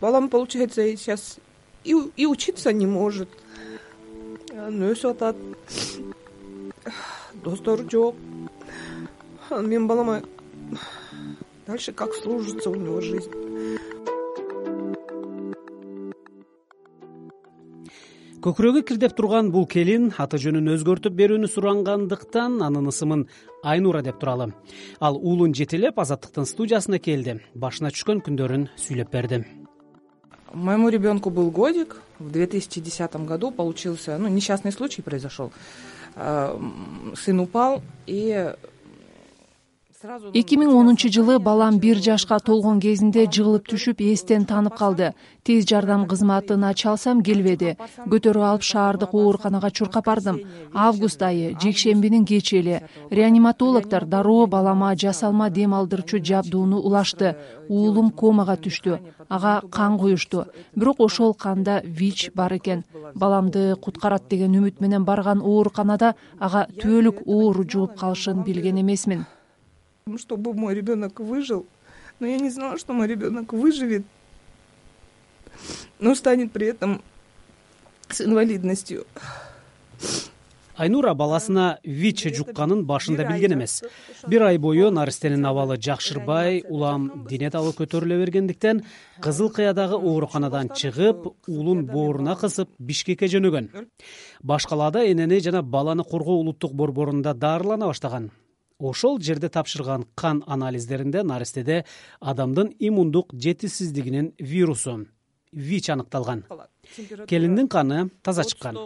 балам получается сейчас и учиться не может. Өсүп атат достору жок анан менин балама. Дальше как сложится у него жизнь. Көкүрөгү кирдеп турган бул келин аты жөнүн өзгөртүп берүүнү сурангандыктан анын ысымын айнура деп туралы. Ал уулун жетелеп азаттыктын студиясына келди башына түшкөн күндөрүн сүйлөп берди моему ребенку был годик. В две тысячи десятом году получился ну несчастный случай произошел. Сын упал и эки миң онунчу жылы балам бир жашка толгон кезинде жыгылып түшүп эстен танып калды. тез жардам кызматына чалсам келбеди. көтөрүп алып шаардык ооруканага чуркап бардым. август айы жекшембинин кечи эле реаниматологдор дароо балама жасалма дем алдырчу жабдууну улашты. уулум комага түштү. ага кан куюшту бирок ошол канда вич бар экен. баламды куткарат деген үмүт менен барган ооруканада ага түбөлүк оору жугуп калышын билген эмесмин чтобы мой ребенок выжил. Но я не знала что мой ребенок выживет но станет при этом с инвалидностью. Айнура баласына вич жукканын башында билген эмес. Бир ай бою наристенин абалы жакшырбай улам дене табы көтөрүлө бергендиктен кызыл кыядагы ооруканадан чыгып уулун бооруна кысып бишкекке жөнөгөн баш калаада энени жана баланы коргоо улуттук борборунда дарылана баштаган ошол жерде тапшырган кан анализдеринде наристеде адамдын иммундук жетишсиздигинин вирусу вич аныкталган. Келиндин каны таза чыккан.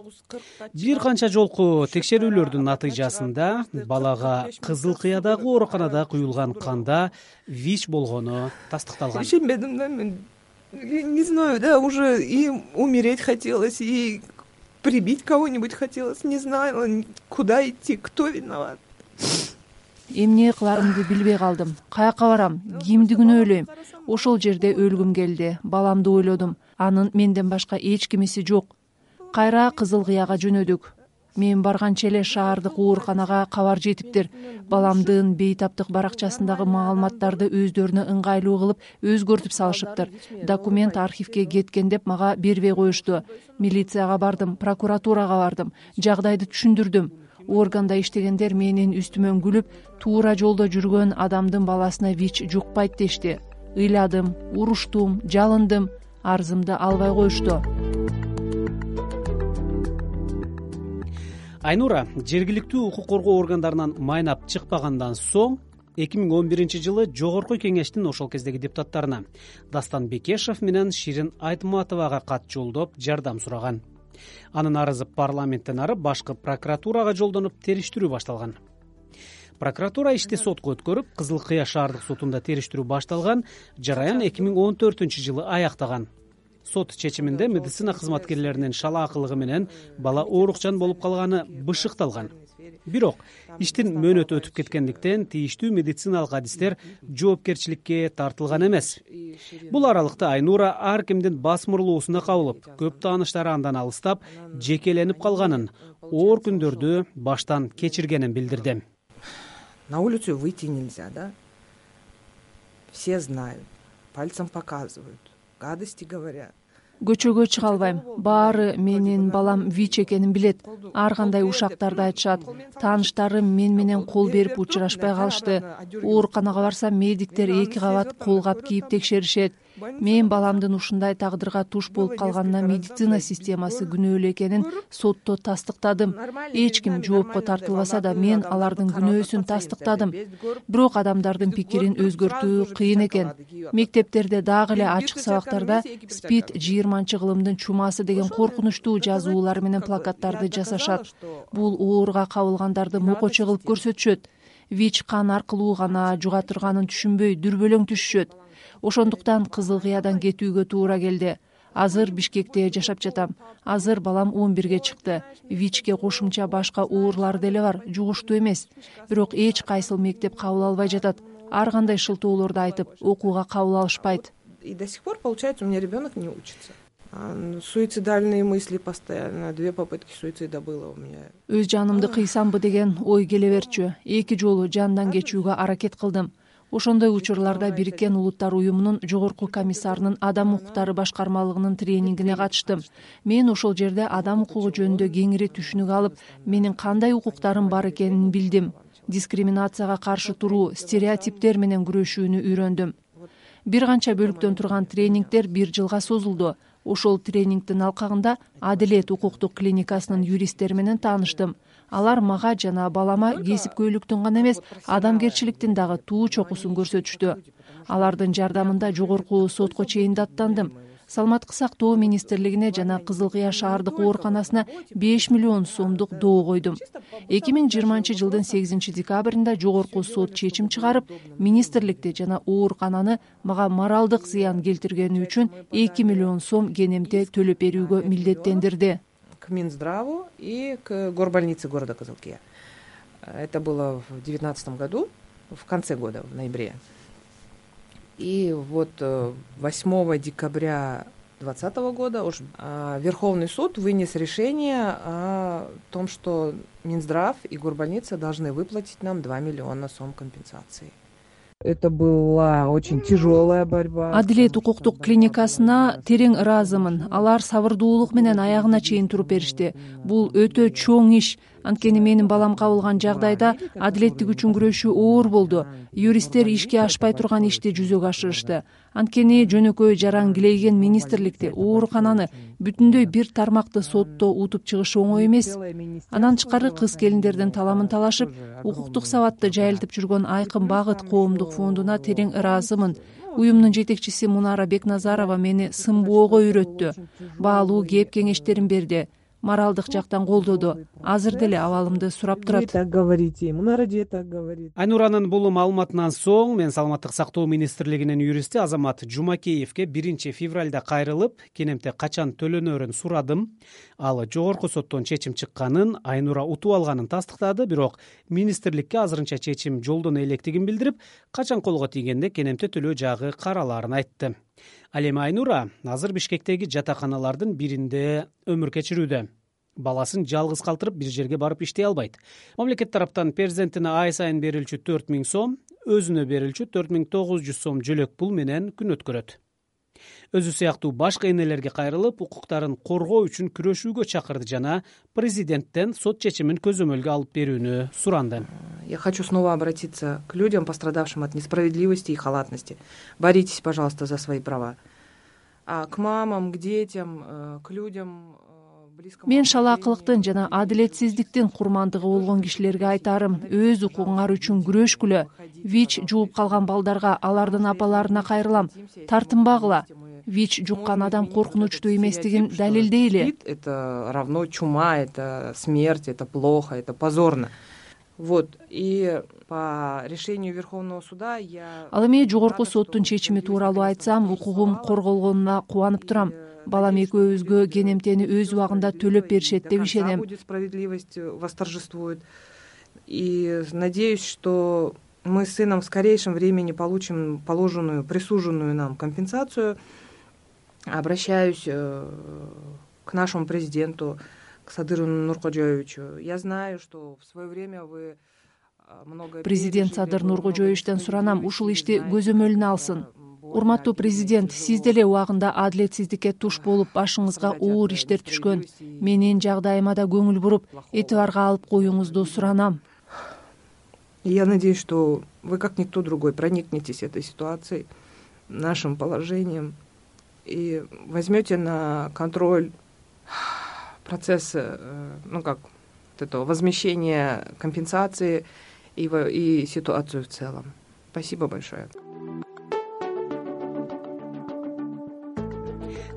бир канча жолку текшерүүлөрдүн натыйжасында балага кызыл кыядагы ооруканада куюлган канда вич болгону тастыкталган. Ишенбедим да мен. Не знаю да уже и умереть хотелось и прибить кого нибудь хотелось не знала куда идти кто виноват эмне кыларымды билбей калдым. Каяка барам? Кимди күнөөлөйм ошол жерде өлгүм келди. Баламды ойлодум. Анын менден башка эч кимиси жок. Кайра кызыл кыяга жөнөдүк. Мен барганча эле шаардык ооруканага кабар жетиптир. Баламдын бейтаптык баракчасындагы маалыматтарды өздөрүнө ыңгайлуу кылып өзгөртүп салышыптыр. Документ архивге кеткен деп мага бербей коюшту. Милицияга бардым прокуратурага бардым. Жагдайды түшүндүрдүм органда иштегендер менин үстүмөн күлүп туура жолдо жүргөн адамдын баласына вич жукпайт дешти. Ыйладым уруштум жалындым арызымды албай коюшту. Айнура жергиликтүү укук коргоо органдарынан майнап чыкпагандан соң эки миң он биринчи жылы жогорку кеңештин ошол кездеги депутаттарына дастан бекешев менен ширин айтматовага кат жолдоп жардам сураган анын арызы парламенттен ары башкы прокуратурага жолдонулуп териштирүү башталган. Прокуратура ишти сотко өткөрүп кызыл кыя шаардык сотунда териштирүү башталган жараян эки миң он төртүнчү жылы аяктаган. Сот чечиминде медицина кызматкерлеринин шалаакылыгы менен бала оорукчан болуп калганы бышыкталган бирок иштин мөөнөтү өтүп кеткендиктен тийиштүү медициналык адистер жоопкерчиликке тартылган эмес. бул аралыкта айнура ар кимдин басмырлоосуна кабылып көп тааныштары андан алыстап жекеленип калганын оор күндөрдү баштан кечиргенин билдирди. На улицу выйти нельзя да? Все знают пальцем показывают гадости говорят көчөгө чыга албайм. Баары менин балам вич экенин билет. Ар кандай ушактарды айтышат. Тааныштарым мен менен кол берип учурашпай калышты. Ооруканага барсам медиктер эки кабат кол кап кийип текшеришет мен баламдын ушундай тагдырга туш болуп калганына медицина системасы күнөөлүү экенин сотто тастыктадым. эч ким жоопко тартылбаса да мен алардын күнөөсүн тастыктадым. бирок адамдардын пикирин өзгөртүү кыйын экен. мектептерде дагы эле ачык сабактарда спид жыйырманчы кылымдын чумасы деген коркунучтуу жазуулар менен плакаттарды жасашат. бул ооруга кабылгандарды мокочу кылып көрсөтүшөт вич кан аркылуу гана жуга турганын түшүнбөй дүрбөлөң түшүшөт. Ошондуктан кызыл кыядан кетүүгө туура келди. Азыр бишкекте жашап жатам. Азыр балам он бирге чыкты. Вичке кошумча башка оорулары деле бар жугуштуу эмес. Бирок эч кайсыл мектеп кабыл албай жатат. Ар кандай шылтоолорду айтып окууга кабыл алышпайт. И до сих пор получается у меня ребенок не учится суицидальные мысли постоянно. Две попытки суицида было у меня. Өз жанымды кыйсамбы деген ой келе берчү. Эки жолу жандан кечүүгө аракет кылдым. Ошондой учурларда бириккен улуттар уюмунун жогорку комиссарынын адам укуктары башкармалыгынын тренингине катыштым. мен ошол жерде адам укугу жөнүндө кеңири түшүнүк алып менин кандай укуктарым бар экенин билдим. дискриминацияга каршы туруу стереотиптер менен күрөшүүнү үйрөндүм. Бир канча бөлүктөн турган тренингдер бир жылга созулду ошол тренингдин алкагында адилет укуктук клиникасынын юристтери менен тааныштым. Алар мага жана балама кесипкөйлүктүн гана эмес адамгерчиликтин дагы туу чокусун көрсөтүштү. Алардын жардамында жогорку сотко чейин даттандым саламаттык сактоо министрлигине жана кызыл кыя шаардык ооруканасына беш миллион сомдук доо койдум. Эки миң жыйырманчы жылдын сегизинчи декабрында жогорку сот чечим чыгарып министрликти жана оорукананы мага моралдык зыян келтиргени үчүн эки миллион сом кенемте төлөп берүүгө милдеттендирди. К минздраву и к горбольнице города кызыл кыя это было в девятнадцатом году в конце года в ноябре и вот э, восьмого декабря двадцатого года уж верховный суд вынес решение о том что минздрав и горбольница должны выплатить нам два миллиона сом компенсации. Это была очень тяжелая борьба. Адилет укуктук клиникасына терең ыраазымын алар сабырдуулук менен аягына чейин туруп беришти. Бул өтө чоң иш анткени менин балам кабылган жагдайда адилеттик үчүн күрөшүү оор болду. Юристтер ишке ашпай турган ишти жүзөгө ашырышты. Анткени жөнөкөй жаран килейген министрликти оорукананы бүтүндөй бир тармакты сотто утуп чыгыш оңой эмес. Андан тышкары кыз келиндердин таламын талашып укуктук сабатты жайылтып жүргөн айкын багыт коомдук фондуна терең ыраазымын. Уюмдун жетекчиси мунара бекназарова мени сынбоого үйрөттү. Баалуу кеп кеңештерин берди моралдык жактан колдоду. Азыр деле абалымды сурап турат. так говорите мунарадие так говорит айнуранын бул маалыматынан соң мен саламаттык сактоо министрлигинин юристи азамат жумакеевке биринчи февралда кайрылып кенемте качан төлөнөрүн сурадым. Ал жогорку соттон чечим чыкканын айнура утуп алганын тастыктады. Бирок министрликке азырынча чечим жолдоно электигин билдирип качан колго тийгенде кенемте төлөө жагы каралаарын айтты ал эми айнура азыр бишкектеги жатаканалардын биринде өмүр кечирүүдө. Баласын жалгыз калтырып бир жерге барып иштей албайт. Мамлекет тараптан перзентине ай сайын берилчү төрт миң сом өзүнө берилчү төрт миң тогуз жүз сом жөлөк пул менен күн өткөрөт. Өзү сыяктуу башка энелерге кайрылып укуктарын коргоо үчүн күрөшүүгө чакырды жана президенттен сот чечимин көзөмөлгө алып берүүнү суранды я хочу снова обратиться к людям пострадавшим от несправедливости и халатности. Боритесь пожалуйста за свои права. К мамам к детям э, к людям э, мен шалаакылыктын жана адилетсиздиктин курмандыгы болгон кишилерге айтарым. Өз укугуңар үчүн күрөшкүлө вич жууп калган балдарга алардын апаларына кайрылам. тартынбагыла. вич жуккан адам коркунучтуу эместигин далилдейли это равно чума это смерть это плохо это позорно вот и по решению верховного суда я ал эми жогорку соттун чечими тууралуу айтсам укугум корголгонуна кубанып турам. Балам экөөбүзгө кенемтени өз убагында төлөп беришет деп ишенем. будет справедливость восторжествует. И надеюсь что мы с сыном в скорейшем времени получим положенную присуженную нам компенсацию. Обращаюсь э, к нашему президенту к садырову нуркожоевичу. Я знаю что в свое время вы много президент садыр нуркожоевичтен суранам ушул ишти көзөмөлүнө алсын. урматтуу президент сиз деле убагында адилетсиздикке туш болуп башыңызга оор иштер түшкөн. менин жагдайыма да көңүл буруп этибарга алып коюңузду суранам. Я надеюсь что вы как никто другой проникнетесь этой ситуацией нашим положением и возьмете на контроль процесс э, ну как вот этого возмещения компенсации и и ситуацию в целом. Спасибо большое.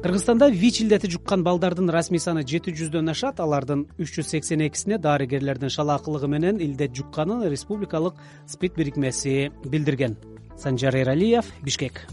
Кыргызстанда вич илдети жуккан балдардын расмий саны жети жүздөн ашат алардын үч жүз сексен экисине дарыгерлердин шалаакылыгы менен илдет жукканын республикалык спид бирикмеси билдирген. Санжар эралиев бишкек